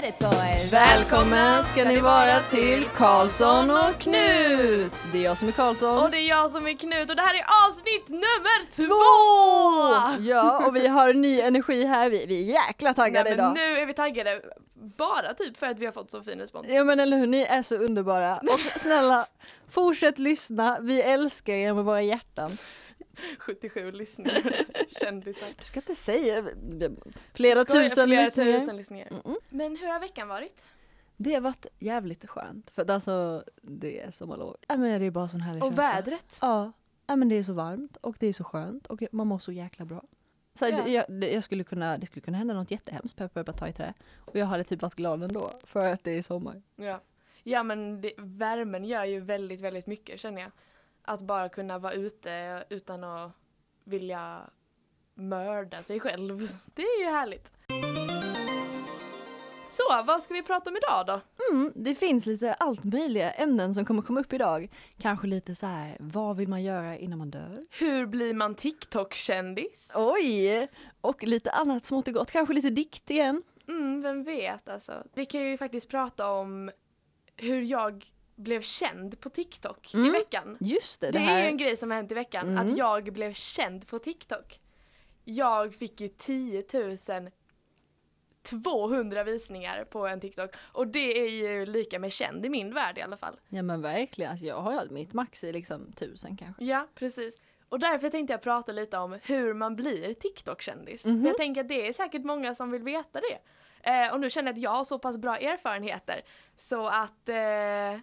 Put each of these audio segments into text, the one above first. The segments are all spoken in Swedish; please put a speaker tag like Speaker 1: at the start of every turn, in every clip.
Speaker 1: Hit it boys!
Speaker 2: Välkommen ska ni vara till Karlsson och Knut! Det är jag som är Karlsson.
Speaker 3: Och det är jag som är Knut och det här är avsnitt nummer två!
Speaker 2: Ja, och vi har ny energi här. Vi, vi är jäkla taggade
Speaker 3: Nej, men
Speaker 2: idag.
Speaker 3: nu är vi taggade, bara typ för att vi har fått så fin respons.
Speaker 2: Ja men eller hur, ni är så underbara. Och snälla, fortsätt lyssna. Vi älskar er med våra hjärtan.
Speaker 3: 77 lyssningar, kändisar.
Speaker 2: Du ska inte säga flera
Speaker 3: Skojar,
Speaker 2: tusen
Speaker 3: flera
Speaker 2: lyssningar.
Speaker 3: tusen lyssningar.
Speaker 2: Mm-mm.
Speaker 3: Men hur har veckan varit?
Speaker 2: Det har varit jävligt skönt. För att alltså, det är sommarlov. Ja men det är bara sån härlig
Speaker 3: Och
Speaker 2: känsla.
Speaker 3: vädret?
Speaker 2: Ja. ja, men det är så varmt och det är så skönt och man mår så jäkla bra. Så här,
Speaker 3: Ja.
Speaker 2: det, jag, det, jag skulle kunna, det skulle kunna hända något jättehemskt, pepp, pepp, ta i trä. Och jag hade typ varit glad ändå, för att det är sommar.
Speaker 3: Ja. Ja men det, värmen gör ju väldigt, väldigt mycket känner jag. Att bara kunna vara ute utan att vilja mörda sig själv. Det är ju härligt. Så, vad ska vi prata om idag då?
Speaker 2: Mm, det finns lite allt möjliga ämnen som kommer komma upp idag. Kanske lite så här, vad vill man göra innan man dör?
Speaker 3: Hur blir man TikTok-kändis?
Speaker 2: Oj! Och lite annat smått och gott, kanske lite dikt igen.
Speaker 3: Mm, vem vet alltså. Vi kan ju faktiskt prata om hur jag blev känd på TikTok i
Speaker 2: Mm,
Speaker 3: veckan.
Speaker 2: Just det,
Speaker 3: Det,
Speaker 2: det,
Speaker 3: är ju en grej som har hänt i veckan,
Speaker 2: Mm.
Speaker 3: att jag blev känd på TikTok. Jag fick ju 10 200 visningar på en TikTok och det är ju lika med känd i min värld i alla fall.
Speaker 2: Ja men verkligen, alltså, jag har ju mitt max i liksom tusen kanske.
Speaker 3: Ja, precis. Och därför tänkte jag prata lite om hur man blir TikTok-kändis.
Speaker 2: Mhm.
Speaker 3: För jag tänker att det är säkert många som vill veta det. Eh, och nu känner jag att jag har så pass bra erfarenheter så att eh,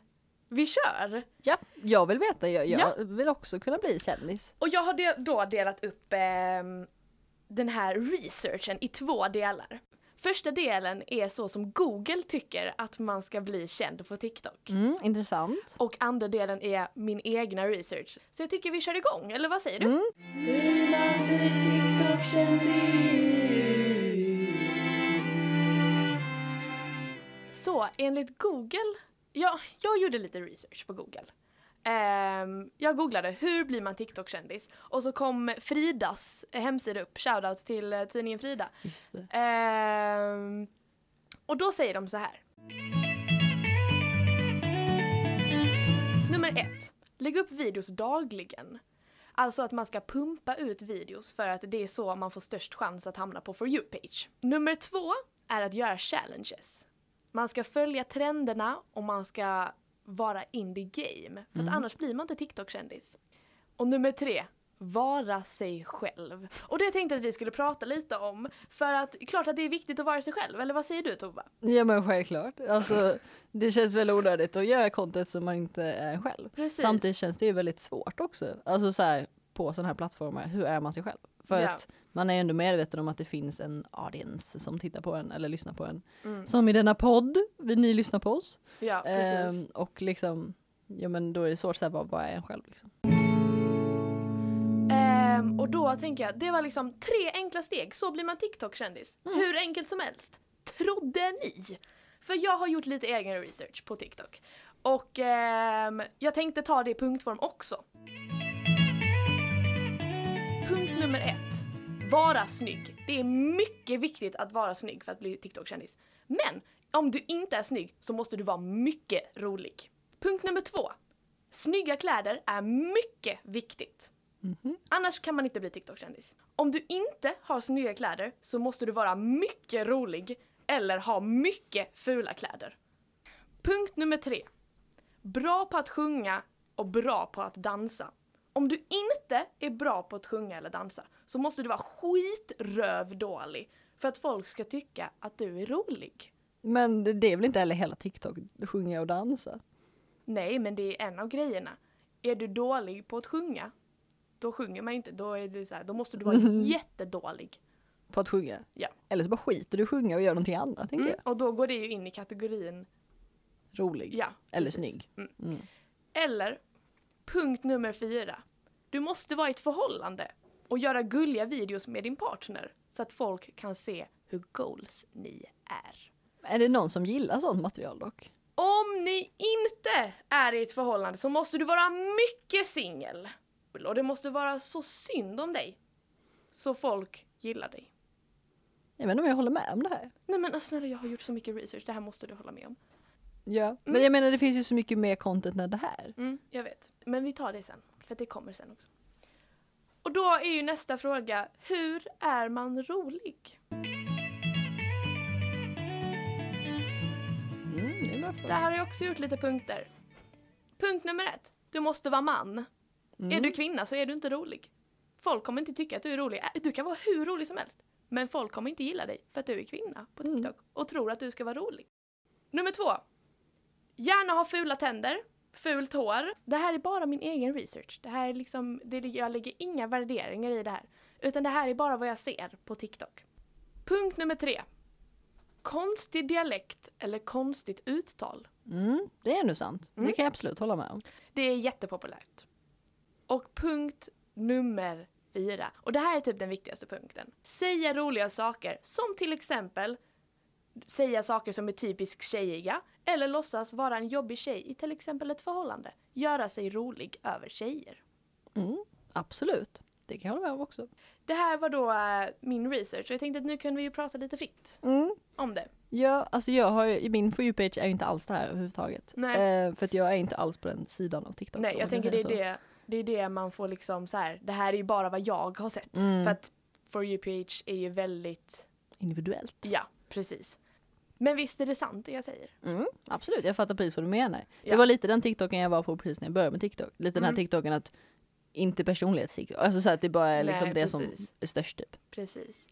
Speaker 3: vi kör!
Speaker 2: Ja, jag vill veta, jag, jag
Speaker 3: Ja.
Speaker 2: vill också kunna bli kändis.
Speaker 3: Och jag har de- då delat upp ehm, den här researchen i två delar. Första delen är så som Google tycker att man ska bli känd på TikTok.
Speaker 2: Mm, intressant.
Speaker 3: Och andra delen är min egna research. Så jag tycker vi kör igång, eller vad säger du?
Speaker 2: Mm. Hur man blir TikTok-kändis.
Speaker 3: Så enligt Google, ja, jag gjorde lite research på Google. Ehm, jag googlade hur blir man TikTok-kändis och så kom Fridas hemsida upp, shoutout till eh, tidningen Frida. Ehm, och då säger de så här. Nummer ett. Lägg upp videos dagligen. Alltså att man ska pumpa ut videos för att det är så man får störst chans att hamna på For You-page. Nummer två är att göra challenges. Man ska följa trenderna och man ska vara in the game. För att annars blir man inte TikTok-kändis. Och nummer tre, vara sig själv. Och det tänkte jag att vi skulle prata lite om. För att klart att det är viktigt att vara sig själv, eller vad säger du Tova?
Speaker 2: Ja men självklart. Alltså, det känns väl onödigt att göra content som man inte är själv.
Speaker 3: Precis.
Speaker 2: Samtidigt känns det ju väldigt svårt också. Alltså så här, på sådana här plattformar, hur är man sig själv? För
Speaker 3: Ja.
Speaker 2: att man är ändå medveten om att det finns en audience som tittar på en eller lyssnar på en.
Speaker 3: Mm.
Speaker 2: Som i denna podd, vill ni lyssna på oss?
Speaker 3: Ja, precis.
Speaker 2: Ehm, och liksom, ja men då är det svårt att säga vad, vad är en själv liksom.
Speaker 3: Ehm, och då tänker jag, det var liksom tre enkla steg, så blir man TikTok-kändis. Hur enkelt som helst. Trodde ni? För jag har gjort lite egen research på TikTok. Och ehm, jag tänkte ta det i punktform också. Punkt nummer ett. Vara snygg. Det är mycket viktigt att vara snygg för att bli TikTok-kändis. Men om du inte är snygg så måste du vara mycket rolig. Punkt nummer två. Snygga kläder är mycket viktigt. Annars kan man inte bli TikTok-kändis. Om du inte har snygga kläder så måste du vara mycket rolig eller ha mycket fula kläder. Punkt nummer tre. Bra på att sjunga och bra på att dansa. Om du inte är bra på att sjunga eller dansa så måste du vara skitrövdålig för att folk ska tycka att du är rolig.
Speaker 2: Men det, är väl inte heller hela TikTok, sjunga och dansa?
Speaker 3: Nej, men det är en av grejerna. Är du dålig på att sjunga, då sjunger man ju inte. Då, är det så här, då måste du vara jättedålig.
Speaker 2: På att sjunga?
Speaker 3: Ja.
Speaker 2: Eller så bara skiter du i sjunga och gör någonting annat, tänker
Speaker 3: Mm, och då går det ju in i kategorin,
Speaker 2: jag. Rolig.
Speaker 3: ja.
Speaker 2: Eller
Speaker 3: precis.
Speaker 2: snygg.
Speaker 3: Mm.
Speaker 2: Mm.
Speaker 3: Eller, punkt nummer fyra. Du måste vara i ett förhållande och göra gulliga videos med din partner så att folk kan se hur goals ni är.
Speaker 2: Är det någon som gillar sånt material dock?
Speaker 3: Om ni inte är i ett förhållande så måste du vara mycket singel. Och det måste vara så synd om dig. Så folk gillar dig.
Speaker 2: Jag vet inte om jag håller med om det här.
Speaker 3: Nej men alltså, snälla jag har gjort så mycket research, det här måste du hålla med om.
Speaker 2: Ja. Men
Speaker 3: Mm.
Speaker 2: jag menar det finns ju så mycket mer content än det här.
Speaker 3: Mm, jag vet. Men vi tar det sen, för det kommer sen också. Och då är ju nästa fråga, hur är man rolig?
Speaker 2: Mm, det är bra
Speaker 3: Där
Speaker 2: fråga.
Speaker 3: har jag också gjort lite punkter. Punkt nummer ett, du måste vara man.
Speaker 2: Mm.
Speaker 3: Är du kvinna så är du inte rolig. Folk kommer inte tycka att du är rolig. Du kan vara hur rolig som helst. Men folk kommer inte gilla dig för att du är kvinna på
Speaker 2: Mm.
Speaker 3: TikTok och tror att du ska vara rolig. Nummer två. Gärna ha fula tänder, fult hår. Det här är bara min egen research. Det här är liksom, det, jag lägger inga värderingar i det här. Utan det här är bara vad jag ser på TikTok. Punkt nummer tre. Konstig dialekt eller konstigt uttal.
Speaker 2: Mm, det är nu sant.
Speaker 3: Mm.
Speaker 2: Det kan jag absolut hålla med om.
Speaker 3: Det är jättepopulärt. Och punkt nummer fyra. Och det här är typ den viktigaste punkten. Säga roliga saker som till exempel säga saker som är typiskt tjejiga eller låtsas vara en jobbig tjej i till exempel ett förhållande. Göra sig rolig över tjejer.
Speaker 2: Mm, absolut. Det kan jag hålla med om också.
Speaker 3: Det här var då eh, min research och jag tänkte att nu kunde vi ju prata lite fritt
Speaker 2: Mm.
Speaker 3: om det.
Speaker 2: Ja, alltså jag har ju, min For You-page är ju inte alls det här överhuvudtaget.
Speaker 3: Nej.
Speaker 2: Eh, för att jag är inte alls på den sidan av TikTok.
Speaker 3: Nej, jag tänker det är
Speaker 2: så.
Speaker 3: det, det är det man får liksom så här. det här är ju bara vad jag har sett.
Speaker 2: Mm.
Speaker 3: För att For You page är ju väldigt
Speaker 2: Individuellt.
Speaker 3: Ja, precis. Men visst är det sant det jag säger?
Speaker 2: Mm, absolut, jag fattar precis vad du menar. Det
Speaker 3: Ja.
Speaker 2: var lite den TikToken jag var på precis när jag började med TikTok. Lite den här
Speaker 3: Mm.
Speaker 2: TikToken att inte personlighets Alltså så att det bara är liksom
Speaker 3: Nej,
Speaker 2: det som är störst typ.
Speaker 3: Precis.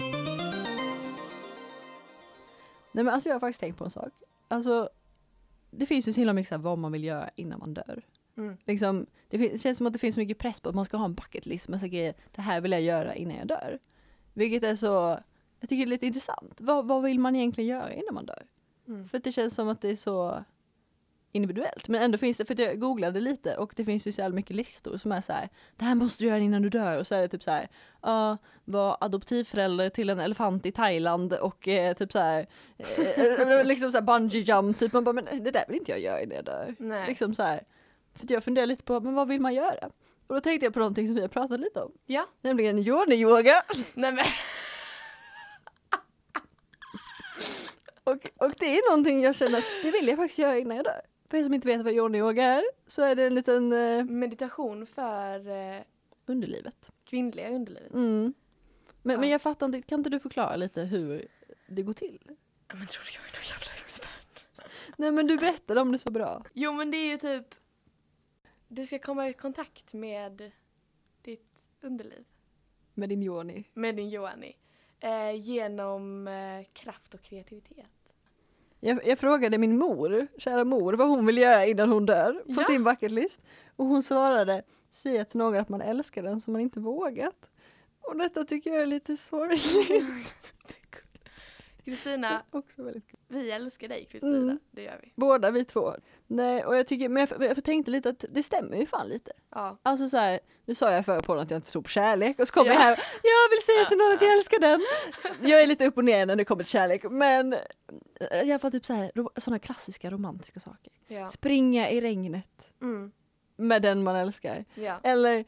Speaker 2: Nej men alltså jag har faktiskt tänkt på en sak. Alltså det finns ju så himla mycket så här, vad man vill göra innan man dör.
Speaker 3: Mm.
Speaker 2: Liksom, det, det känns som att det finns så mycket press på att man ska ha en bucket list med så grejer, det här vill jag göra innan jag dör. Vilket är så, jag tycker det är lite intressant. Vad, vad vill man egentligen göra innan man dör?
Speaker 3: Mm.
Speaker 2: För det känns som att det är så individuellt. Men ändå finns det, för jag googlade lite och det finns ju så jävla mycket listor som är så här. Det här måste du göra innan du dör. Och så är det typ så här. Ja, var adoptivförälder till en elefant i Thailand och eh, typ så här. Eh, liksom så här bungee jump. Typ man bara, men det där vill inte jag göra innan jag dör.
Speaker 3: Nej.
Speaker 2: Liksom så här. För jag funderar lite på, men vad vill man göra? Och då tänkte jag på någonting som vi har pratat lite om.
Speaker 3: Ja.
Speaker 2: Nämligen yoga.
Speaker 3: Nej men.
Speaker 2: Och, och det är någonting jag känner att det vill jag faktiskt göra innan jag dör. För er som inte vet vad yoga är så är det en liten eh,
Speaker 3: Meditation för eh,
Speaker 2: underlivet.
Speaker 3: kvinnliga underlivet.
Speaker 2: Mm. Men,
Speaker 3: Ja.
Speaker 2: men jag fattar inte, kan inte du förklara lite hur det går till?
Speaker 3: Men tror du jag är någon jävla expert?
Speaker 2: Nej men du berättade om det så bra.
Speaker 3: Jo men det är ju typ. Du ska komma i kontakt med ditt underliv.
Speaker 2: Med din yoni.
Speaker 3: Med din Joanni. Eh, genom eh, kraft och kreativitet.
Speaker 2: Jag, jag frågade min mor, kära mor, vad hon vill göra innan hon dör på
Speaker 3: Ja.
Speaker 2: sin bucket list. Och hon svarade, säga till någon att man älskar den som man inte vågat. Och detta tycker jag är lite sorgligt.
Speaker 3: Kristina,
Speaker 2: Också väldigt kul.
Speaker 3: vi älskar dig Kristina.
Speaker 2: Mm.
Speaker 3: Det gör vi.
Speaker 2: Båda vi två. Nej, och jag tycker, men jag, jag tänkte lite att det stämmer ju fan lite.
Speaker 3: Ja.
Speaker 2: Alltså så här, nu sa jag förra på att jag inte tror på kärlek och så kommer
Speaker 3: Ja.
Speaker 2: jag här jag vill säga till någon att jag älskar den. Jag är lite upp och ner när det kommer till kärlek men eh, i alla fall typ så här, sådana klassiska romantiska saker.
Speaker 3: Ja.
Speaker 2: Springa i regnet
Speaker 3: Mm.
Speaker 2: med den man älskar.
Speaker 3: ja.
Speaker 2: Eller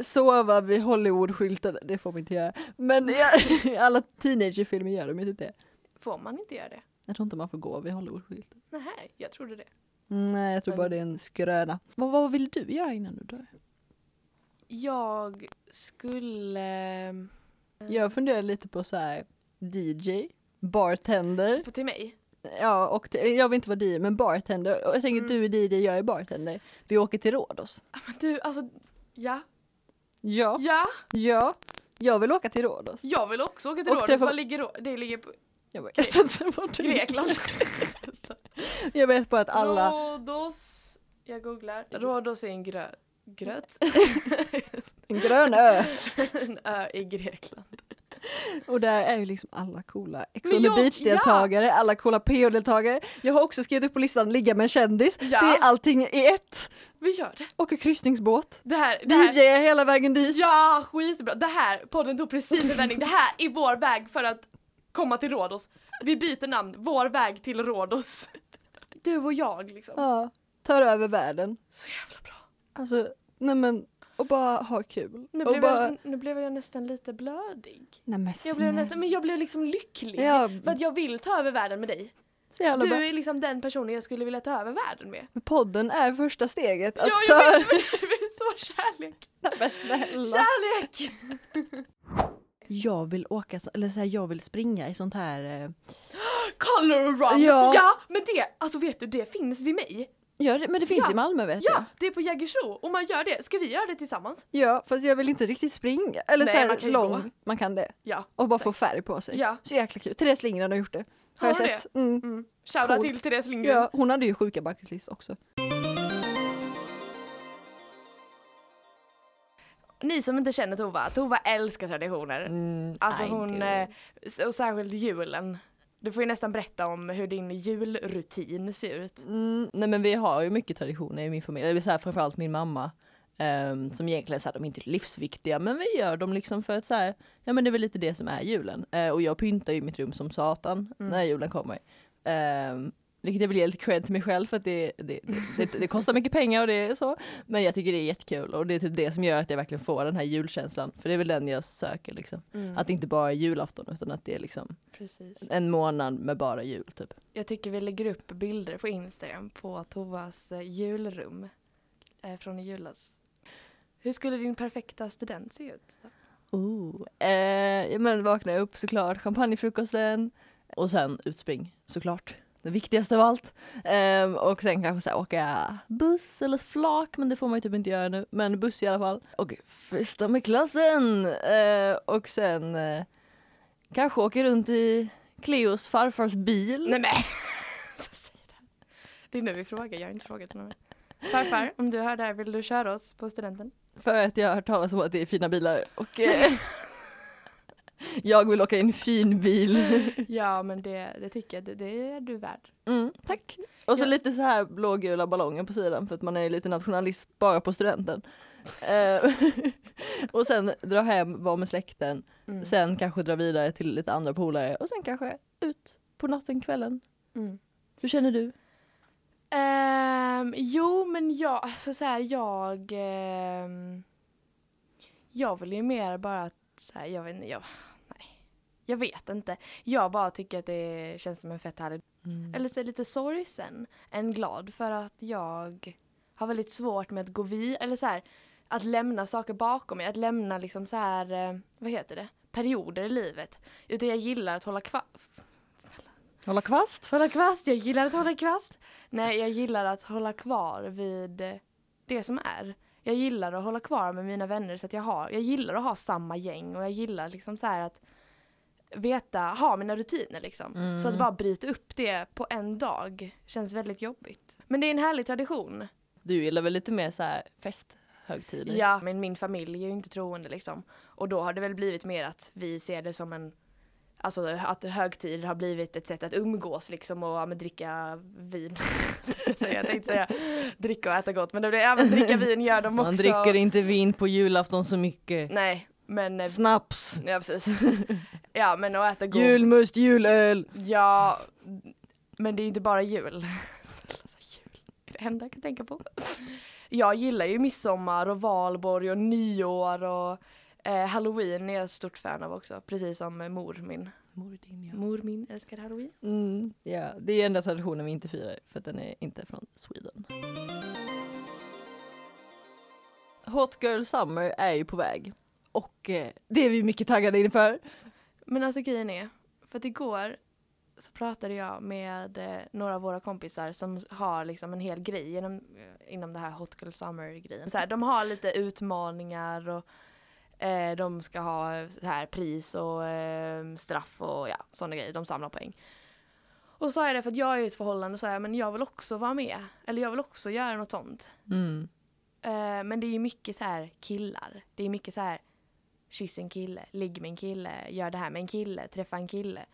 Speaker 2: sova vid Hollywoodskylten, det får man inte göra. Men i alla teenagerfilmer gör de typ det.
Speaker 3: Får man inte göra det?
Speaker 2: Jag tror inte man får gå vid Hollywoodskylten.
Speaker 3: Nej, jag trodde det.
Speaker 2: Nej, jag tror bara det är en skröna. Vad, vad vill du göra innan du dör?
Speaker 3: Jag skulle...
Speaker 2: Jag funderar lite på så här DJ, bartender.
Speaker 3: På till mig?
Speaker 2: Ja, och det, jag vill inte vara DJ, men bartender. Och jag tänker
Speaker 3: Mm.
Speaker 2: du är DJ, jag är bartender. Vi åker till Rhodos.
Speaker 3: Ah, Men du, alltså... Ja.
Speaker 2: Ja,
Speaker 3: Ja,
Speaker 2: ja. Jag vill åka till Rhodos.
Speaker 3: jag vill också åka till
Speaker 2: Och det
Speaker 3: Rhodos.
Speaker 2: var-
Speaker 3: Var ligger Rhodos? Det ligger på
Speaker 2: Jag vet inte vart det
Speaker 3: Grekland.
Speaker 2: Jag vet bara att alla...
Speaker 3: Rhodos. Jag googlar. Rhodos är en grö... gröt?
Speaker 2: En grön ö.
Speaker 3: en ö i Grekland.
Speaker 2: Och där är ju liksom alla coola Ex on the beach-deltagare, alla coola PO-deltagare. Jag har också skrivit upp på listan ligga med en kändis.
Speaker 3: Ja.
Speaker 2: Det är allting i ett.
Speaker 3: Vi gör det.
Speaker 2: Åker kryssningsbåt.
Speaker 3: Det här, det här.
Speaker 2: DJ hela vägen dit.
Speaker 3: Ja, skitbra. Det här, podden tog precis en vändning. Det här är vår väg för att komma till Rhodos. Vi byter namn, vår väg till Rhodos. Du och jag liksom.
Speaker 2: Ja, tar över världen.
Speaker 3: Så jävla bra.
Speaker 2: Alltså, nej men, och bara ha kul.
Speaker 3: Nu blev,
Speaker 2: bara,
Speaker 3: jag, nu blev jag nästan lite blödig.
Speaker 2: nej men
Speaker 3: Jag blev nästan, men jag blev liksom lycklig.
Speaker 2: Ja,
Speaker 3: För att jag vill ta över världen med dig.
Speaker 2: bra.
Speaker 3: Du är liksom den personen jag skulle vilja ta över världen med.
Speaker 2: Podden är första steget. Att
Speaker 3: Ja,
Speaker 2: ta...
Speaker 3: jag vet, men det är så kärlek.
Speaker 2: Nej, men snälla.
Speaker 3: Kärlek!
Speaker 2: Jag vill åka, eller så här, jag vill springa i sånt här eh,
Speaker 3: Color run!
Speaker 2: Ja.
Speaker 3: ja, men det, alltså vet du, det finns vid mig.
Speaker 2: Ja, det- men det finns
Speaker 3: Ja,
Speaker 2: i Malmö vet
Speaker 3: Ja,
Speaker 2: jag.
Speaker 3: det är på Jägersro och man gör det. Ska vi göra det tillsammans?
Speaker 2: Ja, fast jag vill inte riktigt springa. Eller
Speaker 3: Nej,
Speaker 2: så här
Speaker 3: man kan
Speaker 2: lång.
Speaker 3: gå.
Speaker 2: Man kan det.
Speaker 3: Ja.
Speaker 2: Och bara få färg på sig.
Speaker 3: Ja.
Speaker 2: Så jäkla kul. Therese Lindgren har gjort det. Har,
Speaker 3: Har
Speaker 2: jag sett. Mm.
Speaker 3: Mm. Shoutout
Speaker 2: Coolt.
Speaker 3: till Therese Lindgren.
Speaker 2: Ja, hon hade ju sjuka bucket list också.
Speaker 3: Ni som inte känner Tova, Tova älskar traditioner.
Speaker 2: Mm,
Speaker 3: Alltså hon, eh, och särskilt julen. Du får ju nästan berätta om hur din julrutin ser ut.
Speaker 2: Mm, nej men vi har ju mycket traditioner i min familj, eller så här, framförallt min mamma. ehm, som egentligen så här, de är inte livsviktiga men vi gör dem liksom för att så här, ja men det är väl lite det som är julen. Eh, och jag pyntar ju mitt rum som satan
Speaker 3: Mm.
Speaker 2: när julen kommer. Um, vilket jag vill ge lite cred till mig själv för att det, det, det, det kostar mycket pengar och det är så. Men jag tycker det är jättekul och det är typ det som gör att jag verkligen får den här julkänslan. För det är väl den jag söker liksom. Att det inte bara är julafton utan att det är liksom
Speaker 3: Precis.
Speaker 2: en månad med bara jul typ.
Speaker 3: Jag tycker vi lägger upp bilder på Instagram på Tovas eh, julrum eh, från i julas. Hur skulle din perfekta student se ut?
Speaker 2: Oh. Eh, men vakna upp såklart, champagnefrukosten och sen utspring såklart. Det viktigaste av allt. Ehm, och sen kanske så här, åka buss eller flak, men det får man ju typ inte göra nu. Men buss i alla fall. Och festa med klassen! Eh, och sen eh, kanske åka runt i Cleos farfars bil.
Speaker 3: Nej men! Det är nu vi frågar, jag har inte frågat någon. Farfar, om du hör det här, vill du köra oss på studenten?
Speaker 2: För att jag har hört talas om att det är fina bilar. Och eh, jag vill åka i en fin bil.
Speaker 3: Ja men det, det tycker jag, det, det är du värd.
Speaker 2: Mm, tack. Och så
Speaker 3: Ja.
Speaker 2: lite så här blågula ballonger på sidan för att man är lite nationalist bara på studenten. Eh, och sen dra hem, vara med släkten,
Speaker 3: Mm.
Speaker 2: sen kanske dra vidare till lite andra polare och sen kanske ut på natten, kvällen.
Speaker 3: Mm.
Speaker 2: Hur känner du?
Speaker 3: Ehm, jo men jag, alltså så här, jag ehm, Jag vill ju mer bara att så här, jag vet inte, jag. Jag vet inte. Jag bara tycker att det känns som en fett härlig
Speaker 2: Mm.
Speaker 3: eller så är lite sorgsen än glad för att jag har väldigt svårt med att gå vid eller så här att lämna saker bakom mig, att lämna liksom så här, eh, vad heter det, perioder i livet. Utan jag gillar att hålla kvar,
Speaker 2: Hålla kvast?
Speaker 3: hålla kvast, jag gillar att hålla kvast. Nej, jag gillar att hålla kvar vid det som är. Jag gillar att hålla kvar med mina vänner så att jag har, jag gillar att ha samma gäng och jag gillar liksom så här att veta, ha mina rutiner liksom.
Speaker 2: Mm.
Speaker 3: Så att bara bryta upp det på en dag känns väldigt jobbigt. Men det är en härlig tradition.
Speaker 2: Du gillar väl lite mer så här festhögtider?
Speaker 3: Ja, men min familj är ju inte troende liksom. Och då har det väl blivit mer att vi ser det som en Alltså att högtider har blivit ett sätt att umgås liksom och ja, men, dricka vin. jag tänkte säga dricka och äta gott men det blir även dricka vin gör de också.
Speaker 2: Man dricker inte vin på julafton så mycket.
Speaker 3: Nej, men eh,
Speaker 2: Snaps!
Speaker 3: ja precis. ja men att äta god
Speaker 2: Julmust, julöl!
Speaker 3: Ja, men det är ju inte bara jul. Jul är det enda jag kan tänka på. Jag gillar ju midsommar och valborg och nyår och eh, halloween är jag ett stort fan av också. Precis som mor min.
Speaker 2: Mor din ja.
Speaker 3: Mor min älskar halloween.
Speaker 2: Mm, ja, det är enda traditionen vi inte firar för att den är inte från Sweden. Hot Girl Summer är ju på väg och eh, det är vi mycket taggade inför.
Speaker 3: Men alltså grejen är, för att igår så pratade jag med eh, några av våra kompisar som har liksom en hel grej genom, eh, inom det här Hot Girl Summer-grejen. Så här, de har lite utmaningar och eh, de ska ha så här pris och eh, straff och ja, sådana grejer. De samlar poäng. Och så sa jag det för att jag är i ett förhållande sa jag, men jag vill också vara med. Eller jag vill också göra något sånt.
Speaker 2: Mm.
Speaker 3: Eh, men det är ju mycket så här killar. Det är mycket så här kyss en kille, ligg med en kille, gör det här med en kille, träffa en kille.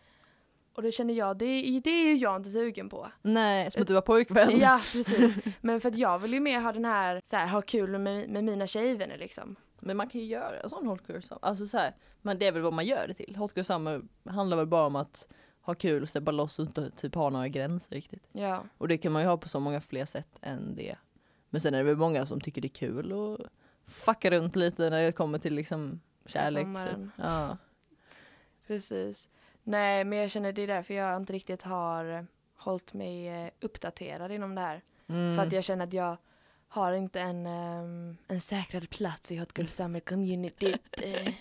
Speaker 3: Och det känner jag, det är, det är ju jag inte sugen på.
Speaker 2: Nej, som att du var pojkvän.
Speaker 3: Ja, precis. Men för att jag vill ju mer ha den här, så här ha kul med, med mina tjejvänner liksom.
Speaker 2: Men man kan ju göra en sån Hot Girl Summer. Alltså så här, men det är väl vad man gör det till. Hot Girl Summer handlar väl bara om att ha kul och släppa loss och inte typ ha några gränser riktigt.
Speaker 3: Ja.
Speaker 2: Och det kan man ju ha på så många fler sätt än det. Men sen är det väl många som tycker det är kul att fucka runt lite när det kommer till liksom kärlek. Typ. Ja.
Speaker 3: Precis. Nej, men jag känner det är därför jag inte riktigt har eh, hållit mig eh, uppdaterad inom det här.
Speaker 2: Mm.
Speaker 3: För att jag känner att jag har inte en, ehm, en säkrad plats i Hot Girl Summer Community. eh,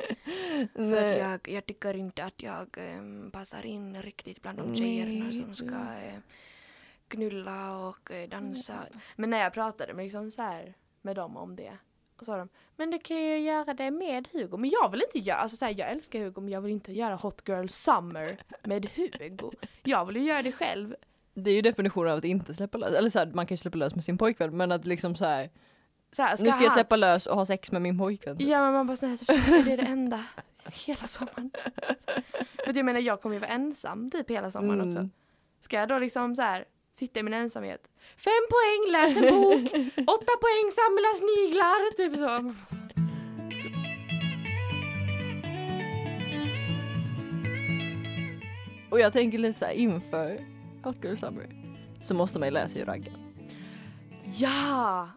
Speaker 3: för att jag, jag tycker inte att jag ehm, passar in riktigt bland de tjejerna som ska knulla och eh, dansa. Men när jag pratade med, liksom så här, med dem om det och sa de men du kan ju göra det med Hugo. Men jag vill inte göra, alltså så här, jag älskar Hugo men jag vill inte göra Hot Girl Summer med Hugo. Jag vill ju göra det själv.
Speaker 2: Det är ju definitionen av att inte släppa lös. Eller så här, man kan ju släppa lös med sin pojkvän men att liksom så här,
Speaker 3: Så här,
Speaker 2: nu ska jag släppa lös och ha sex med min pojkvän.
Speaker 3: Ja men man bara såhär, typ, är det det enda hela sommaren? För jag menar jag kommer ju vara ensam typ hela sommaren
Speaker 2: Mm.
Speaker 3: också. Ska jag då liksom så här sitta i min ensamhet? Fem poäng, läs en bok, åtta poäng, samla sniglar, typ så.
Speaker 2: Och jag tänker lite så här inför Hot Girl Summer så måste man ju lära sig ragga.
Speaker 3: Ja!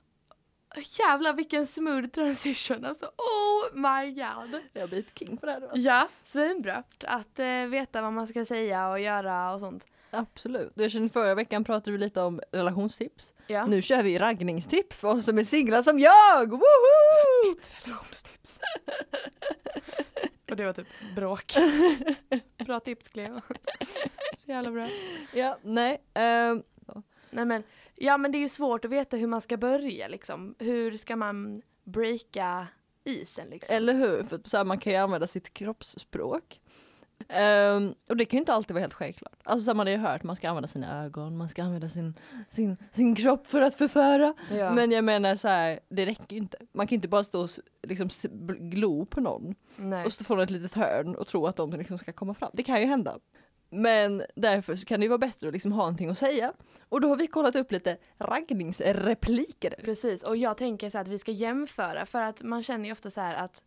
Speaker 3: Jävlar vilken smooth transition alltså, oh my god.
Speaker 2: Jag blir ett king på det här. va?
Speaker 3: Ja, svinbra. Att eh, veta vad man ska säga och göra och sånt.
Speaker 2: Absolut. Jag känner förra veckan pratade vi lite om relationstips.
Speaker 3: Ja.
Speaker 2: Nu kör vi raggningstips för oss som är singlar som jag! Woho!
Speaker 3: Relationstips. Och det var typ bråk. Bra tips Cleo. Så jävla bra.
Speaker 2: Ja, nej. ehm,
Speaker 3: Nej men, ja men det är ju svårt att veta hur man ska börja liksom. Hur ska man breaka isen liksom?
Speaker 2: eller hur? För så här, man kan ju använda sitt kroppsspråk. Ehm, och det kan ju inte alltid vara helt självklart. Alltså så man har ju hört man ska använda sina ögon, man ska använda sin, sin, sin kropp för att förföra.
Speaker 3: Ja.
Speaker 2: Men jag menar så här, det räcker ju inte. Man kan inte bara stå och liksom glo på någon
Speaker 3: Nej.
Speaker 2: och stå från ett litet hörn och tro att de liksom ska komma fram. Det kan ju hända. Men därför så kan det ju vara bättre att liksom ha någonting att säga. Och då har vi kollat upp lite raggningsrepliker.
Speaker 3: Precis, och jag tänker så att vi ska jämföra för att man känner ju ofta så att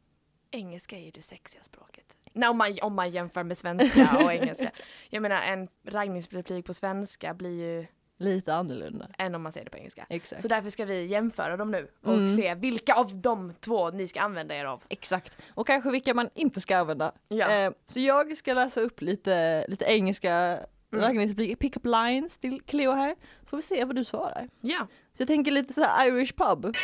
Speaker 3: engelska är ju det sexiga språket. Nej, om, man, om man jämför med svenska och engelska. Jag menar en raggningsreplik på svenska blir ju
Speaker 2: Lite annorlunda.
Speaker 3: än om man säger det på engelska.
Speaker 2: Exakt.
Speaker 3: Så därför ska vi jämföra dem nu och
Speaker 2: Mm.
Speaker 3: se vilka av de två ni ska använda er av.
Speaker 2: Exakt. Och kanske vilka man inte ska använda.
Speaker 3: Ja.
Speaker 2: Eh, så jag ska läsa upp lite, lite engelska
Speaker 3: Mm.
Speaker 2: pick-up lines till Cleo här. Så får vi se vad du svarar.
Speaker 3: Ja.
Speaker 2: Så jag tänker lite så här Irish pub.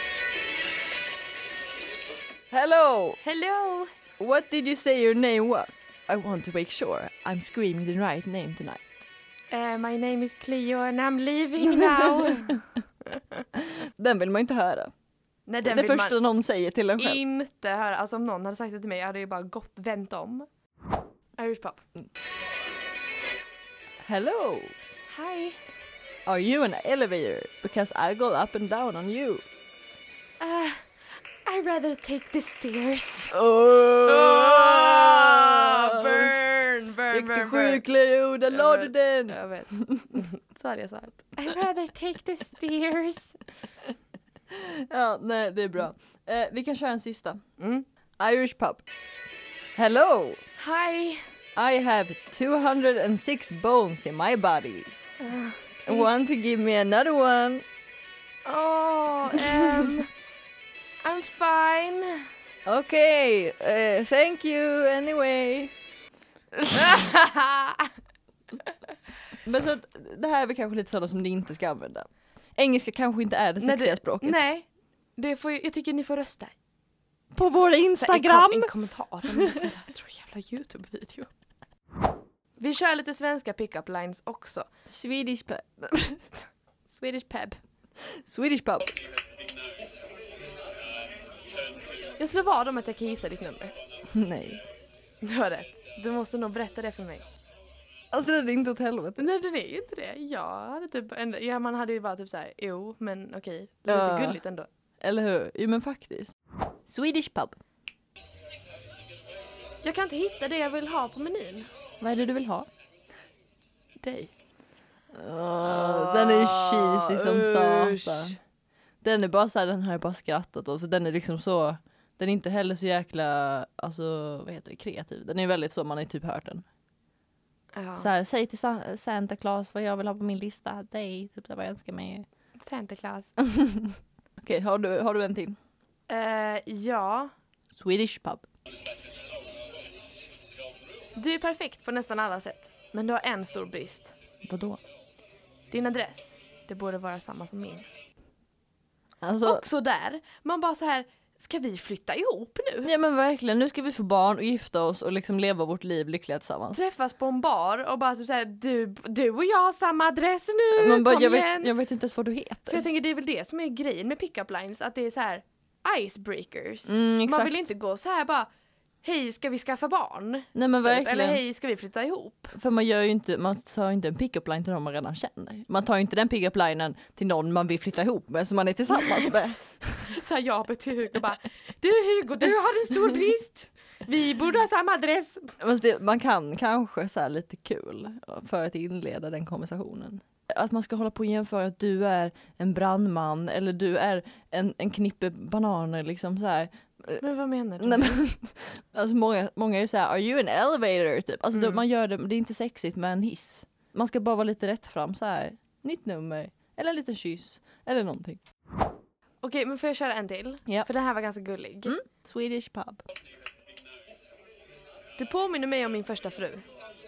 Speaker 2: Hello!
Speaker 3: Hello!
Speaker 2: What did you say your name was? I want to make sure I'm screaming the right name tonight.
Speaker 3: Uh, my name is Cleo and I'm leaving now.
Speaker 2: Den vill man inte höra.
Speaker 3: Nej,
Speaker 2: det första någon säger till en själv.
Speaker 3: inte höra. Alltså om någon hade sagt det till mig, jag hade ju bara gått vänt om. Irish pop.
Speaker 2: Hello!
Speaker 3: Hi.
Speaker 2: Are you an elevator? Because I go up and down on you.
Speaker 3: Uh, I'd rather take the stairs.
Speaker 2: Oh!
Speaker 3: burn, burn,
Speaker 2: Gick du
Speaker 3: burn,
Speaker 2: sju
Speaker 3: burn.
Speaker 2: Cleo, där la du den!
Speaker 3: Jag vet. Så hade jag sagt. I'd rather take the stairs.
Speaker 2: Ja, nej det är bra. Eh, vi kan köra en sista.
Speaker 3: Mm.
Speaker 2: Irish pub. Hello!
Speaker 3: Hi.
Speaker 2: I have 206 bones in my body.
Speaker 3: Uh,
Speaker 2: Want to give me another one?
Speaker 3: oh, um, I'm fine.
Speaker 2: Okay, eh, thank you anyway. Men så att, det här är väl kanske lite sådana som ni inte ska använda. Engelska kanske inte är det
Speaker 3: Nej,
Speaker 2: sexiga
Speaker 3: det-
Speaker 2: språket.
Speaker 3: Nej, det får, jag tycker ni får rösta.
Speaker 2: På vår Instagram!
Speaker 3: kom- kommentarer. Men snälla, jag tror jävla Youtube-video. Vi kör lite svenska pick-up lines också.
Speaker 2: Swedish, pla-
Speaker 3: Swedish peb.
Speaker 2: Swedish pub.
Speaker 3: Jag slår vad om att jag kan gissa ditt nummer.
Speaker 2: Nej.
Speaker 3: Du har rätt. Du måste nog berätta det för mig.
Speaker 2: Alltså det är inte åt helvete.
Speaker 3: Nej den är ju inte det. Jag hade typ ändå, ja man hade ju bara typ såhär, jo men okej. Det är
Speaker 2: Ja.
Speaker 3: lite gulligt ändå.
Speaker 2: Eller hur? Jo men faktiskt. Swedish pub.
Speaker 3: Jag kan inte hitta det jag vill ha på menyn.
Speaker 2: Vad är det du vill ha?
Speaker 3: Dig.
Speaker 2: Åh, den är cheesy som
Speaker 3: Usch.
Speaker 2: satan. Den är bara såhär, den har jag bara skrattat åt. För den är liksom så, den är inte heller så jäkla, alltså vad heter det, kreativ. Den är väldigt så, man har typ hört den.
Speaker 3: Ja.
Speaker 2: Så här, säg till Sa- Santa Claus vad jag vill ha på min lista, dig, typ vad jag önskar mig.
Speaker 3: Santa Claus.
Speaker 2: Okej, har, du, har du en till?
Speaker 3: Eh, ja,
Speaker 2: Swedish pub.
Speaker 3: du är perfekt på nästan alla sätt. Men du har en stor brist.
Speaker 2: Vadå?
Speaker 3: Din adress, det borde vara samma som min.
Speaker 2: Alltså,
Speaker 3: Också där, man bara så här, ska vi flytta ihop nu?
Speaker 2: ja men verkligen, nu ska vi få barn och gifta oss och liksom leva vårt liv lyckliga tillsammans.
Speaker 3: Träffas på en bar och bara typ så här, du, du och jag har samma adress nu,
Speaker 2: Man bara,
Speaker 3: kom
Speaker 2: jag,
Speaker 3: igen!
Speaker 2: vet, jag vet inte ens vad du
Speaker 3: För
Speaker 2: heter.
Speaker 3: jag tänker det är väl det som är grejen med pickup lines, att det är så här icebreakers.
Speaker 2: Mm.
Speaker 3: Man vill inte gå så här bara, hej ska vi skaffa barn?
Speaker 2: Nej men
Speaker 3: Typ.
Speaker 2: verkligen.
Speaker 3: Eller hej ska vi flytta ihop?
Speaker 2: För man gör ju inte, man tar inte en pick-up line till någon man redan känner. Man tar ju inte den pick-up linen till någon man vill flytta ihop med som man är tillsammans med.
Speaker 3: Så här jag till Hugo bara, du Hugo du har en stor brist! Vi borde ha samma adress!
Speaker 2: Det, man kan kanske så här lite kul för att inleda den konversationen. Att man ska hålla på och jämföra att du är en brandman eller du är en, en knippe bananer liksom så här.
Speaker 3: Men vad menar du?
Speaker 2: Nej, men, alltså många, många är ju såhär, are you an elevator? Typ. Alltså då,
Speaker 3: Mm.
Speaker 2: man gör det, det är inte sexigt med en hiss. Man ska bara vara lite rätt fram så här. nytt nummer, eller en liten kyss, eller någonting.
Speaker 3: Okej men får jag köra en till?
Speaker 2: Ja.
Speaker 3: För den här var ganska gullig.
Speaker 2: Mm. Swedish pub.
Speaker 3: Du påminner mig om min första fru.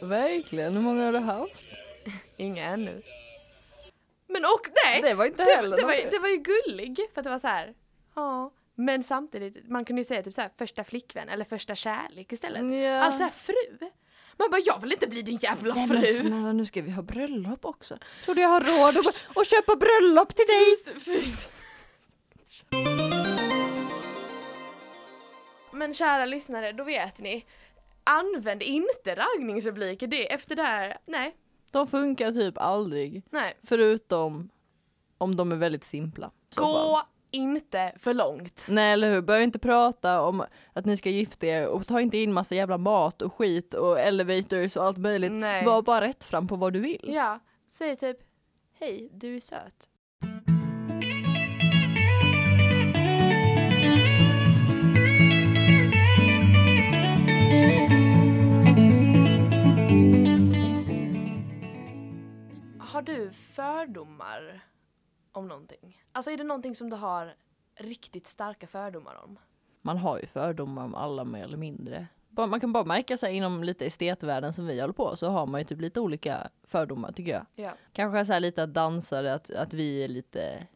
Speaker 2: Verkligen, hur många har du haft?
Speaker 3: Inga ännu. Men och nej!
Speaker 2: Det var inte
Speaker 3: Det,
Speaker 2: heller
Speaker 3: det, var,
Speaker 2: något.
Speaker 3: det var ju gullig för att det var så här. ja. Men samtidigt, man kunde ju säga typ så här första flickvän eller första kärlek istället.
Speaker 2: Ja.
Speaker 3: Alltså här fru. Man bara jag vill inte bli din jävla
Speaker 2: Nej men
Speaker 3: fru.
Speaker 2: snälla nu ska vi ha bröllop också. Tror du jag har råd att, att köpa bröllop till dig?
Speaker 3: Men kära lyssnare, då vet ni. Använd inte raggningsrepliker det efter det här. Nej,
Speaker 2: De funkar typ aldrig.
Speaker 3: nej.
Speaker 2: Förutom om de är väldigt simpla.
Speaker 3: Gå inte för långt.
Speaker 2: Nej eller hur, börja inte prata om att ni ska gifta er och ta inte in massa jävla mat och skit och elevators och allt möjligt.
Speaker 3: Nej.
Speaker 2: Var bara rätt fram på vad du vill.
Speaker 3: Ja, säg typ Hej, du är söt. Har du fördomar om någonting? Alltså är det någonting som du har riktigt starka fördomar om?
Speaker 2: Man har ju fördomar om alla mer eller mindre. Man kan bara märka sig inom lite estetvärlden som vi håller på så har man ju typ lite olika fördomar tycker jag.
Speaker 3: Ja.
Speaker 2: Kanske så här lite att dansare, att, att vi är lite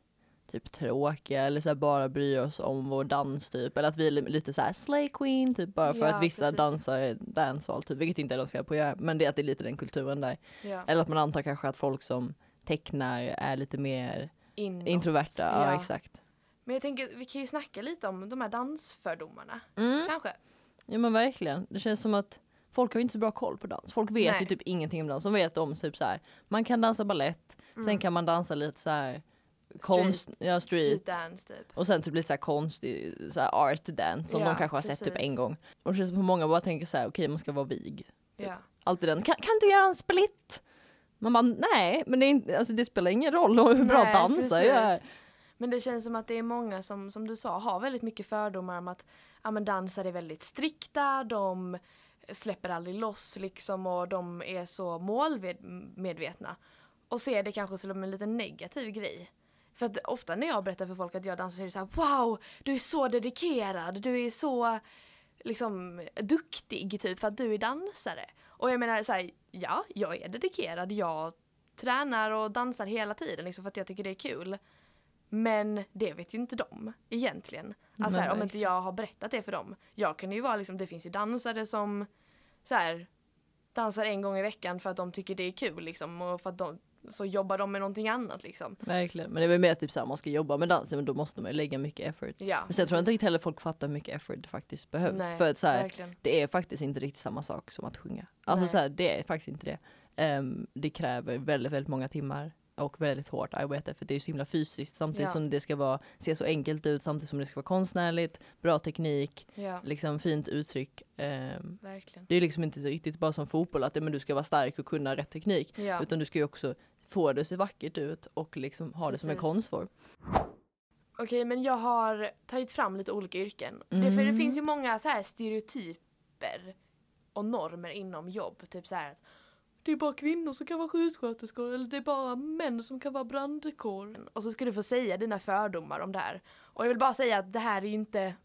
Speaker 2: typ tråkiga eller så bara bryr oss om vår dans typ. Eller att vi är li- lite så här slay queen typ bara för
Speaker 3: Ja,
Speaker 2: att vissa
Speaker 3: precis.
Speaker 2: dansar dancehall typ. Vilket inte är något fel på att göra men det är att det är lite den kulturen där.
Speaker 3: ja.
Speaker 2: Eller att man antar kanske att folk som tecknar är lite mer
Speaker 3: Inåt.
Speaker 2: introverta. Ja,
Speaker 3: Ja.
Speaker 2: exakt.
Speaker 3: Men jag tänker, vi kan ju snacka lite om de här dansfördomarna.
Speaker 2: Mm.
Speaker 3: Kanske.
Speaker 2: Ja men verkligen. Det känns som att folk har inte så bra koll på dans. Folk vet
Speaker 3: Nej.
Speaker 2: ju typ ingenting om dans. De vet om typ så här. man kan dansa ballett,
Speaker 3: Mm.
Speaker 2: sen kan man dansa lite så här konst, ja street.
Speaker 3: Street dance typ.
Speaker 2: Och sen typ lite så här konstig så här art dance som
Speaker 3: Ja,
Speaker 2: de kanske har sett typ
Speaker 3: precis.
Speaker 2: en gång. Och det känns som att många bara tänker så här, okej man ska vara vig.
Speaker 3: Ja.
Speaker 2: Alltid den, kan, kan du göra en split? Man bara nej, men det, inte, alltså, det spelar ingen roll hur bra
Speaker 3: Nej,
Speaker 2: dansare jag är.
Speaker 3: Men det känns som att det är många som, som du sa, har väldigt mycket fördomar om att ja, men dansare är väldigt strikta, de släpper aldrig loss liksom och de är så målmedvetna. Och ser det kanske som en lite negativ grej. För att ofta när jag berättar för folk att jag dansar så är det så här: wow, du är så dedikerad, du är så liksom duktig typ för att du är dansare. Och jag menar så här, ja, jag är dedikerad, jag tränar och dansar hela tiden liksom för att jag tycker det är kul. Men det vet ju inte de egentligen. Alltså här, om inte jag har berättat det för dem. Jag kan ju vara liksom, det finns ju dansare som så här, dansar en gång i veckan för att de tycker det är kul liksom och för att de, så jobbar de med någonting annat liksom.
Speaker 2: Verkligen, men det är väl mer typ såhär man ska jobba med dansen men då måste man ju lägga mycket effort.
Speaker 3: Ja,
Speaker 2: Men sen tror jag inte riktigt heller folk fattar hur mycket effort det faktiskt behövs.
Speaker 3: Nej,
Speaker 2: för att så här, det är faktiskt inte riktigt samma sak som att sjunga. Alltså så här, det är faktiskt inte det. Ehm, det kräver väldigt, väldigt många timmar och väldigt hårt arbete för det är så himla fysiskt samtidigt
Speaker 3: Ja.
Speaker 2: som det ska vara, se så enkelt ut samtidigt som det ska vara konstnärligt, bra teknik,
Speaker 3: Ja,
Speaker 2: liksom fint uttryck.
Speaker 3: Verkligen.
Speaker 2: det är liksom inte riktigt bara som fotboll att men du ska vara stark och kunna rätt teknik
Speaker 3: Ja.
Speaker 2: utan du ska ju också få det att se vackert ut och liksom ha det som en
Speaker 3: Precis.
Speaker 2: konstform.
Speaker 3: Okej, men jag har tagit fram lite olika yrken. Det, för det
Speaker 2: Mm.
Speaker 3: finns ju många så här stereotyper och normer inom jobb. Typ så här att det är bara kvinnor som kan vara sjuksköterskor eller det är bara män som kan vara brandkår. Och så ska du få säga dina fördomar om det här. Och jag vill bara säga att det här är ju inte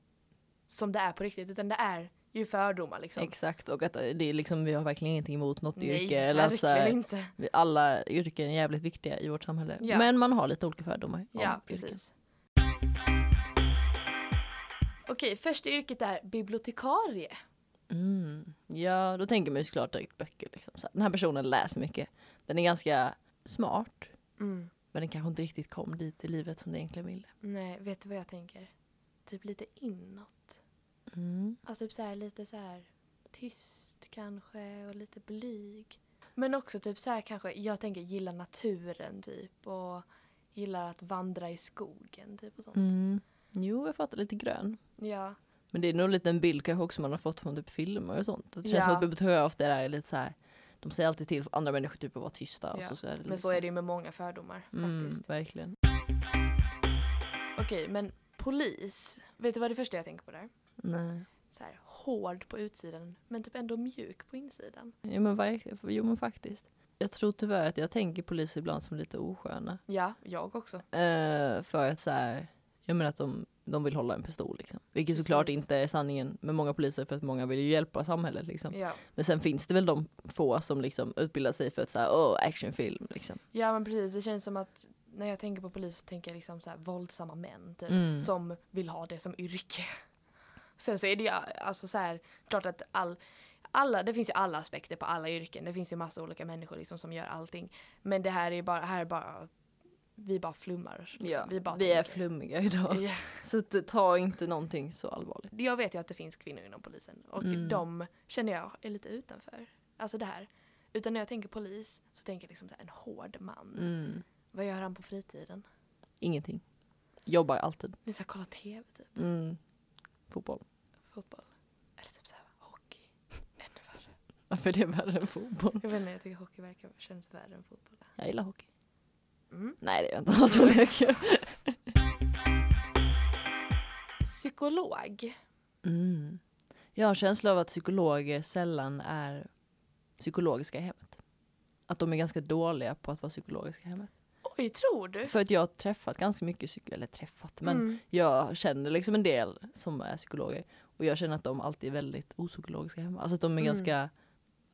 Speaker 3: som det är på riktigt utan det är ju fördomar liksom.
Speaker 2: Exakt och att det är liksom, vi har verkligen ingenting emot något
Speaker 3: Nej,
Speaker 2: yrke. Eller att, så här,
Speaker 3: inte.
Speaker 2: alla yrken är jävligt viktiga i vårt samhälle.
Speaker 3: Ja.
Speaker 2: Men man har lite olika fördomar. om
Speaker 3: Ja,
Speaker 2: yrken.
Speaker 3: precis. Okej, första yrket är bibliotekarie.
Speaker 2: Mm. Ja, då tänker man ju såklart direkt böcker. Liksom. Så här, den här personen läser mycket. Den är ganska smart.
Speaker 3: Mm.
Speaker 2: Men den kanske inte riktigt kom dit i livet som det egentligen ville.
Speaker 3: Nej, vet du vad jag tänker? Typ lite inåt.
Speaker 2: Mm.
Speaker 3: Alltså typ så här, lite så här tyst kanske och lite blyg. Men också typ så här kanske, jag tänker gilla naturen typ och gillar att vandra i skogen typ och sånt.
Speaker 2: Mm. Jo, jag fattar lite grön.
Speaker 3: Ja,
Speaker 2: Men det är nog lite en bild kanske också man har fått från typ filmer och sånt. Det känns
Speaker 3: Ja.
Speaker 2: som att bibliotekarier ofta är lite så här. De säger alltid till andra människor typ att vara tysta. Och
Speaker 3: Ja,
Speaker 2: så, så det
Speaker 3: men så är det ju med många fördomar
Speaker 2: Mm,
Speaker 3: faktiskt.
Speaker 2: verkligen.
Speaker 3: Okej, men polis. Vet du vad det första jag tänker på där?
Speaker 2: Nej.
Speaker 3: Så här, hård på utsidan men typ ändå mjuk på insidan.
Speaker 2: Jo men, verkligen. jo men faktiskt. Jag tror tyvärr att jag tänker poliser ibland som lite osköna.
Speaker 3: Ja, jag också.
Speaker 2: Eh, för att så här, jag menar att de, de vill hålla en pistol liksom. Vilket såklart
Speaker 3: Precis.
Speaker 2: inte är sanningen med många poliser för att många vill ju hjälpa samhället liksom.
Speaker 3: Ja.
Speaker 2: Men sen finns det väl de få som liksom utbildar sig för att säga åh actionfilm liksom.
Speaker 3: ja, men precis. Det känns som att när jag tänker på polis så tänker jag liksom så här våldsamma män typ.
Speaker 2: Mm.
Speaker 3: som vill ha det som yrke. Sen så är det ju alltså så här, klart att all, alla, det finns ju alla aspekter på alla yrken. Det finns ju massa olika människor liksom som gör allting. Men det här är bara, här är bara, vi bara flummar. liksom.
Speaker 2: vi,
Speaker 3: bara
Speaker 2: vi är flummiga idag.
Speaker 3: Ja.
Speaker 2: Så ta inte någonting så allvarligt.
Speaker 3: Jag vet ju att det finns kvinnor inom polisen och
Speaker 2: Mm.
Speaker 3: de känner jag är lite utanför. Alltså det här. Utan när jag tänker polis så tänker jag liksom här, en hård man.
Speaker 2: Mm.
Speaker 3: Vad gör han på fritiden?
Speaker 2: Ingenting. Jobbar alltid.
Speaker 3: Ni ska kolla TV typ,
Speaker 2: Mm. Fotboll.
Speaker 3: Fotboll. Eller typ så här, hockey. Ännu värre.
Speaker 2: Varför är det värre än fotboll?
Speaker 3: Jag vet inte, jag tycker hockey verkar känns värre än fotboll.
Speaker 2: Jag gillar hockey.
Speaker 3: Mm.
Speaker 2: Nej det gör jag inte. Alltså, leker.
Speaker 3: Psykolog.
Speaker 2: mm. Jag har en känsla av att psykologer sällan är psykologiska i hemmet. Att de är ganska dåliga på att vara psykologiska i hemmet.
Speaker 3: Oj, tror du?
Speaker 2: För att jag har träffat ganska mycket psykologer, eller träffat, men
Speaker 3: Mm.
Speaker 2: jag känner liksom en del som är psykologer. Och jag känner att de alltid är väldigt opsykologiska hemma. Alltså att de är
Speaker 3: Mm.
Speaker 2: ganska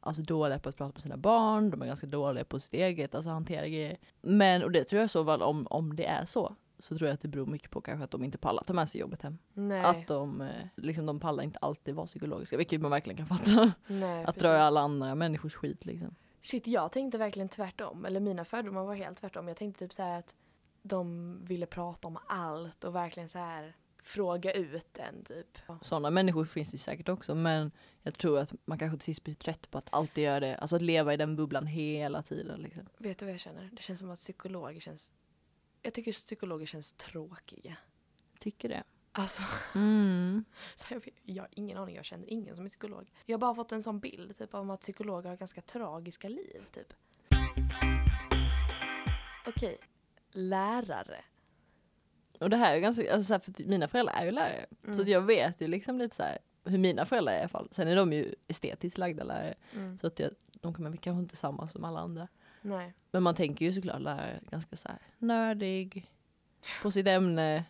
Speaker 2: alltså, dåliga på att prata med sina barn, de är ganska dåliga på sitt eget, alltså hantera grejer. Men, och det tror jag så väl om, om det är så, så tror jag att det beror mycket på kanske att de inte pallar ta med sig jobbet hem.
Speaker 3: Nej.
Speaker 2: Att de, eh, liksom, de pallar inte alltid vara psykologiska, vilket man verkligen kan fatta.
Speaker 3: Nej,
Speaker 2: att
Speaker 3: precis.
Speaker 2: dra i alla andra människors skit liksom.
Speaker 3: Shit, jag tänkte verkligen tvärtom. Eller mina fördomar var helt tvärtom. Jag tänkte typ så här att de ville prata om allt och verkligen så här fråga ut en typ.
Speaker 2: Sådana människor finns det säkert också men jag tror att man kanske till sist blir trött på att alltid göra det. Alltså att leva i den bubblan hela tiden. Liksom.
Speaker 3: Vet du vad jag känner? Det känns som att psykologer känns... Jag tycker psykologer känns tråkiga.
Speaker 2: Tycker det.
Speaker 3: Alltså,
Speaker 2: Mm.
Speaker 3: så jag, jag har ingen aning. Jag känner ingen som är psykolog. Jag har bara fått en sån bild typ om att psykologer har ganska tragiska liv typ. Okej. Lärare.
Speaker 2: Och det här är ganska, alltså så här, för mina föräldrar är ju lärare. Så
Speaker 3: Mm.
Speaker 2: att jag vet ju liksom lite så här hur mina föräldrar är i alla fall. Sen är de ju estetiskt lagda lärare.
Speaker 3: Mm.
Speaker 2: Så att jag, de kan man kanske inte samma som alla andra.
Speaker 3: Nej.
Speaker 2: Men man tänker ju såklart lärare ganska så här nördig, på sitt ämne,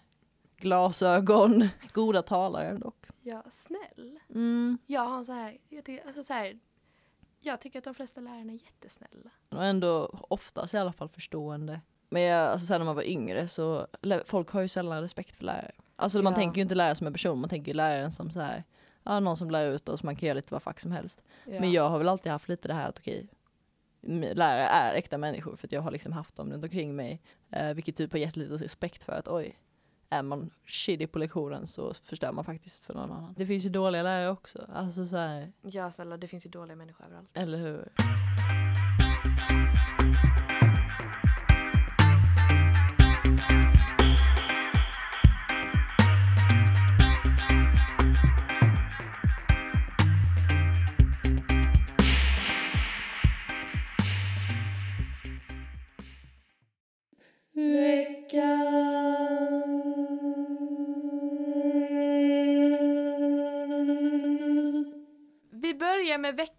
Speaker 2: glasögon, goda talare dock.
Speaker 3: Ja, snäll.
Speaker 2: Mm.
Speaker 3: Jag har så här, jag tycker, alltså så här, jag tycker att de flesta lärarna är jättesnälla.
Speaker 2: Och ändå oftast i alla fall förstående. Men jag, alltså sen när man var yngre så, folk har ju sällan respekt för lärare. Alltså man
Speaker 3: Ja.
Speaker 2: tänker ju inte lärare som en person, man tänker ju läraren som så här, ja någon som lär ut oss, man kan göra lite vad fack som helst.
Speaker 3: Ja.
Speaker 2: Men jag har väl alltid haft lite det här att okej, lärare är äkta människor för att jag har liksom haft dem runt omkring mig. Eh, vilket typ har gett lite respekt för att oj, är man shitty på lektionen så förstör man faktiskt för någon annan. Det finns ju dåliga lärare också, alltså så här,
Speaker 3: Ja, snälla, det finns ju dåliga människor överallt.
Speaker 2: eller hur?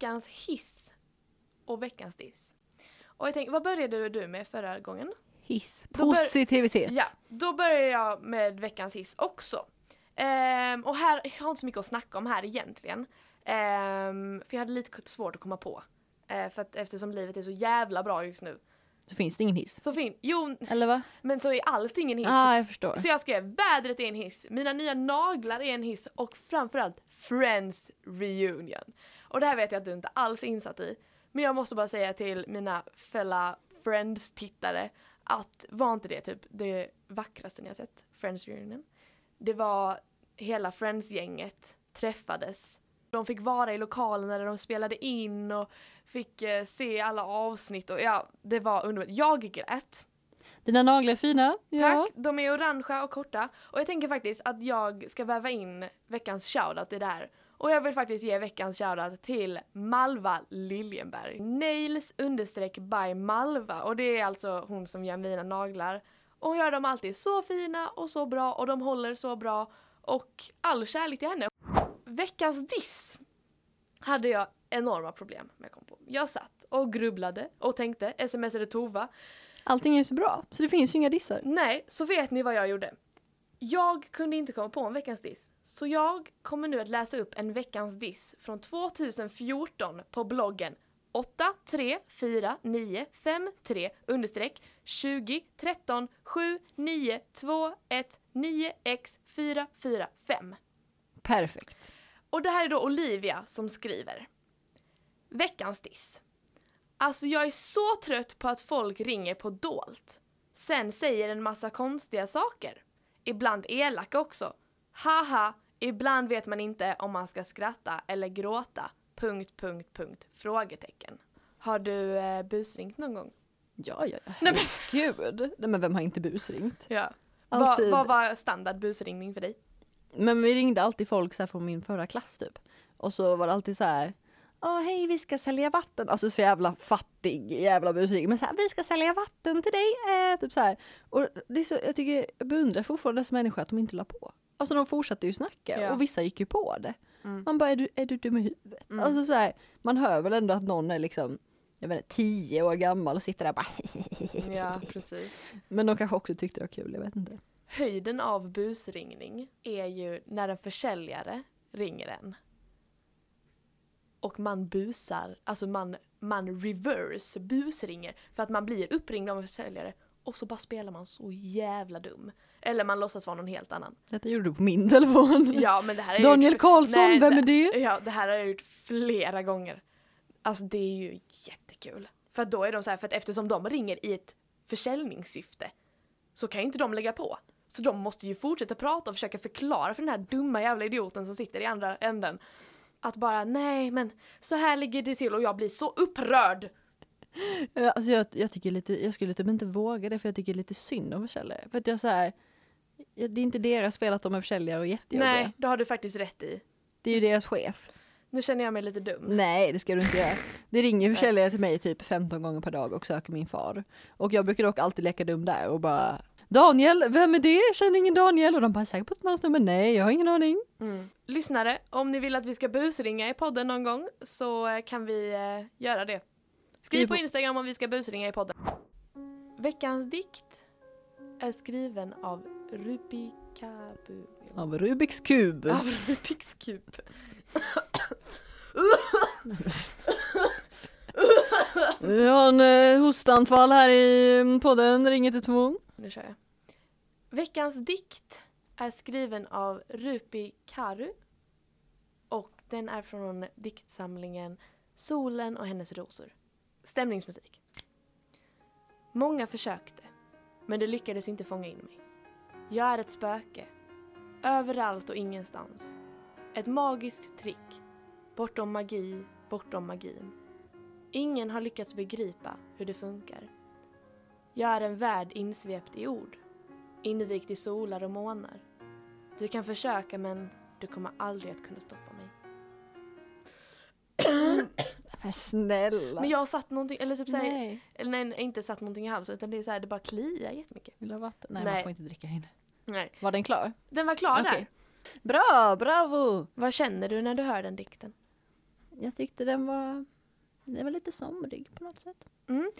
Speaker 3: Veckans hiss och veckans diss. Och jag tänker, vad började du med förra gången?
Speaker 2: Hiss.
Speaker 3: Då
Speaker 2: Positivitet.
Speaker 3: Ja, då börjar jag med veckans hiss också. Ehm, och här, jag har inte så mycket att snacka om här egentligen. Ehm, för jag hade lite svårt att komma på. Eh, för att eftersom livet är så jävla bra just nu.
Speaker 2: Så finns det ingen hiss.
Speaker 3: Så fin, jo,
Speaker 2: Eller va?
Speaker 3: men så är allting en hiss.
Speaker 2: Ah, jag förstår.
Speaker 3: Så jag skrev vädret är en hiss, mina nya naglar är en hiss och framförallt Friends reunion. Och det här vet jag att du inte alls är insatt i. Men jag måste bara säga till mina fälla Friends-tittare att var inte det typ det vackraste ni har sett? Friends reunion. Det var hela Friends-gänget träffades. De fick vara i lokalen där de spelade in och fick eh, se alla avsnitt och ja, det var underbart. Jag grät.
Speaker 2: Dina naglar är fina. Ja.
Speaker 3: Tack, de är orangea och korta. Och jag tänker faktiskt att jag ska väva in veckans shoutout i det här. Och jag vill faktiskt ge veckans shoutout till Malva Liljenberg. Nails understreck by Malva. Och det är alltså hon som gör mina naglar. Och hon gör dem alltid så fina och så bra och de håller så bra. Och all kärlek till henne. Veckans diss hade jag enorma problem med kom på. Jag satt och grubblade och tänkte, smsade Tova.
Speaker 2: Allting är ju så bra, så det finns ju inga dissar.
Speaker 3: Nej, så vet ni vad jag gjorde? Jag kunde inte komma på en veckans diss. Så jag kommer nu att läsa upp en veckans diss från 2014 på bloggen 83495 understreck 20 13 7 9 2 1 9 x 445.
Speaker 2: Perfekt.
Speaker 3: Och det här är då Olivia som skriver. Veckans diss. Alltså jag är så trött på att folk ringer på dolt. Sen säger en massa konstiga saker. Ibland elaka också. Haha, ibland vet man inte om man ska skratta eller gråta. Punkt, punkt, punkt. Frågetecken. Har du eh, busringt någon gång?
Speaker 2: Ja, ja, ja.
Speaker 3: Nej, men-
Speaker 2: Herregud. Nej men vem har inte busringt?
Speaker 3: Ja.
Speaker 2: Alltid.
Speaker 3: Vad, vad var standard busringning för dig?
Speaker 2: Men vi ringde alltid folk så här från min förra klass typ. Och så var det alltid så här. Ja hej vi ska sälja vatten. Alltså så jävla fattig jävla musik. Men så här, vi ska sälja vatten till dig. Eh, typ så här. Och det är så, jag tycker, jag beundrar fortfarande dessa människor att de inte la på. Alltså de fortsatte ju snacka
Speaker 3: Ja.
Speaker 2: och vissa gick ju på det.
Speaker 3: Mm.
Speaker 2: Man bara, är du, är du dum i huvudet?
Speaker 3: Mm.
Speaker 2: Alltså så här, man hör väl ändå att någon är liksom, jag vet inte, tio år gammal och sitter där bara
Speaker 3: Ja, precis.
Speaker 2: Men de kanske också tyckte det var kul, jag vet inte.
Speaker 3: Höjden av busringning är ju när en försäljare ringer en. Och man busar, alltså man, man reverse busringer för att man blir uppringd av en försäljare och så bara spelar man så jävla dum. Eller man låtsas vara någon helt annan.
Speaker 2: Detta gjorde du på min telefon.
Speaker 3: Ja men det här
Speaker 2: Daniel
Speaker 3: gjort,
Speaker 2: Karlsson,
Speaker 3: Nej,
Speaker 2: vem är det?
Speaker 3: Ja det här har jag gjort flera gånger. Alltså det är ju jättekul. För att då är de så här, för att eftersom de ringer i ett försäljningssyfte så kan ju inte de lägga på. Så de måste ju fortsätta prata och försöka förklara för den här dumma jävla idioten som sitter i andra änden. Att bara nej men så här ligger det till och jag blir så upprörd.
Speaker 2: Ja, Alltså jag, jag tycker lite, jag skulle typ inte våga det för jag tycker lite synd om försäljare. För att jag så här, det är inte deras fel att de är försäljare och jättejobbiga.
Speaker 3: Nej, det har du faktiskt rätt i.
Speaker 2: Det är ju deras chef.
Speaker 3: Nu känner jag mig lite dum.
Speaker 2: Nej det ska du inte göra. Det ringer försäljare till mig typ 15 gånger per dag och söker min far. Och jag brukar dock alltid leka dum där och bara Daniel, vem är det? Jag känner ingen Daniel. Och de bara, säkert på ett annat Nej, jag har ingen aning.
Speaker 3: Mm. Lyssnare, om ni vill att vi ska busringa i podden någon gång så eh, kan vi eh, göra det. Skriv på- Instagram om vi ska busringa i podden. Veckans dikt är skriven av Rupi Kabu.
Speaker 2: Av Rubiks kub.
Speaker 3: Av Rubiks kub.
Speaker 2: Vi har en eh, hostanfall här i mm, podden, ring 112.
Speaker 3: Nu kör jag. Veckans dikt är skriven av Rupi Karu och den är från diktsamlingen Solen och hennes rosor. Stämningsmusik. Många försökte, men det lyckades inte fånga in mig. Jag är ett spöke, överallt och ingenstans. Ett magiskt trick, bortom magi, bortom magin. Ingen har lyckats begripa hur det funkar. Jag är en värld insvept i ord, invikt i solar och månar. Du kan försöka men du kommer aldrig att kunna stoppa mig.
Speaker 2: Men snälla.
Speaker 3: Men jag har satt någonting, eller typ såhär,
Speaker 2: Nej.
Speaker 3: eller nej, inte satt någonting i halsen utan det är såhär, det bara kliar jättemycket.
Speaker 2: Vill du ha vatten? Nej,
Speaker 3: Nej.
Speaker 2: man får inte dricka in.
Speaker 3: Nej.
Speaker 2: Var den klar?
Speaker 3: Den var klar
Speaker 2: Okej.
Speaker 3: där.
Speaker 2: Bra, bravo!
Speaker 3: Vad känner du när du hör den dikten?
Speaker 2: Jag tyckte den var, Det var lite somrig på något sätt.
Speaker 3: Mm.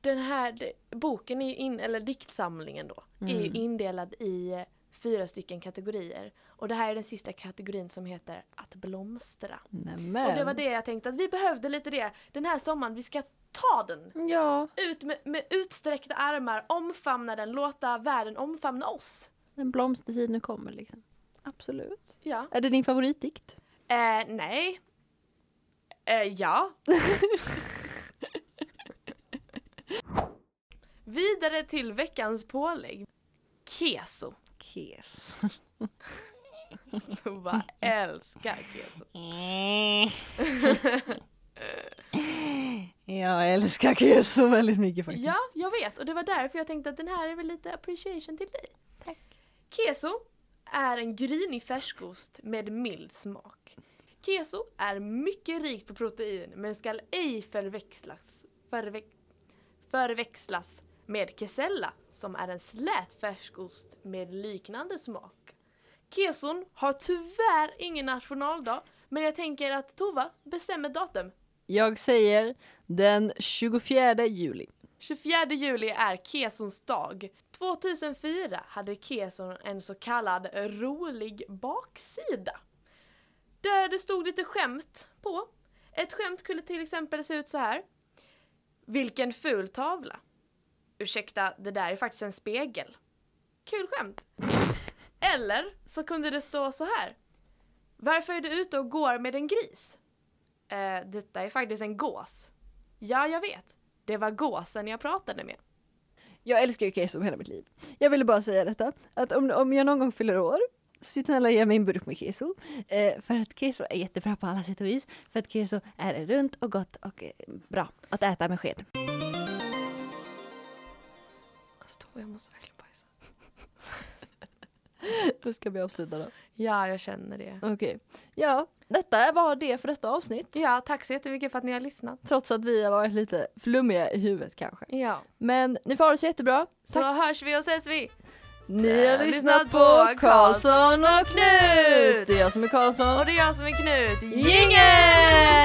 Speaker 3: Den här boken, är ju in, eller diktsamlingen då, är ju
Speaker 2: Mm.
Speaker 3: indelad i eh, fyra stycken kategorier. Och det här är den sista kategorin som heter Att blomstra.
Speaker 2: Nämen.
Speaker 3: Och det var det jag tänkte att vi behövde lite det den här sommaren. Vi ska ta den!
Speaker 2: Ja,
Speaker 3: Ut med, med utsträckta armar, omfamna den, låta världen omfamna oss.
Speaker 2: En blomstertid nu kommer liksom. Absolut.
Speaker 3: Ja.
Speaker 2: Är det din favoritdikt?
Speaker 3: Eh, nej. Eh, ja. Vidare till veckans pålägg. Keso.
Speaker 2: Kes.
Speaker 3: Tova älskar keso.
Speaker 2: Jag älskar keso väldigt mycket faktiskt.
Speaker 3: Ja, jag vet och det var därför jag tänkte att den här är väl lite appreciation till dig. Keso är en grynig färskost med mild smak. Keso är mycket rikt på protein men ska ej förväxlas, förve, förväxlas med kesella som är en slät färskost med liknande smak. Keson har tyvärr ingen nationaldag men jag tänker att Tova bestämmer datum.
Speaker 2: Jag säger den 24 juli.
Speaker 3: 24 juli är Kesons dag. 2004 hade Keson en så kallad rolig baksida. Där det stod lite skämt på. Ett skämt kunde till exempel se ut så här. Vilken ful tavla. Ursäkta, det där är faktiskt en spegel. Kul skämt. Eller så kunde det stå så här. Varför är du ute och går med en gris? Eh, detta är faktiskt en gås. Ja, jag vet. Det var gåsen jag pratade med.
Speaker 2: Jag älskar ju keso hela mitt liv. Jag ville bara säga detta, att om, om jag någon gång fyller år så snälla ge mig en burk med keso. Eh, för att keso är jättebra på alla sätt och vis. För att keso är runt och gott och eh, bra att äta med sked.
Speaker 3: Alltså, Tove, jag måste verkligen.
Speaker 2: Då ska vi avsluta då.
Speaker 3: Ja, jag känner det.
Speaker 2: Okej. Ja, detta var det för detta avsnitt.
Speaker 3: Ja, tack så jättemycket för att ni har lyssnat.
Speaker 2: Trots att vi har varit lite flummiga i huvudet kanske.
Speaker 3: Ja.
Speaker 2: Men ni får ha det så jättebra.
Speaker 3: Så hörs vi och ses vi.
Speaker 2: Ni har lyssnat
Speaker 3: på
Speaker 2: Karlsson och Knut!
Speaker 3: Knut!
Speaker 2: Det är jag som är Karlsson.
Speaker 3: Och det är jag som är Knut.
Speaker 2: Jingel!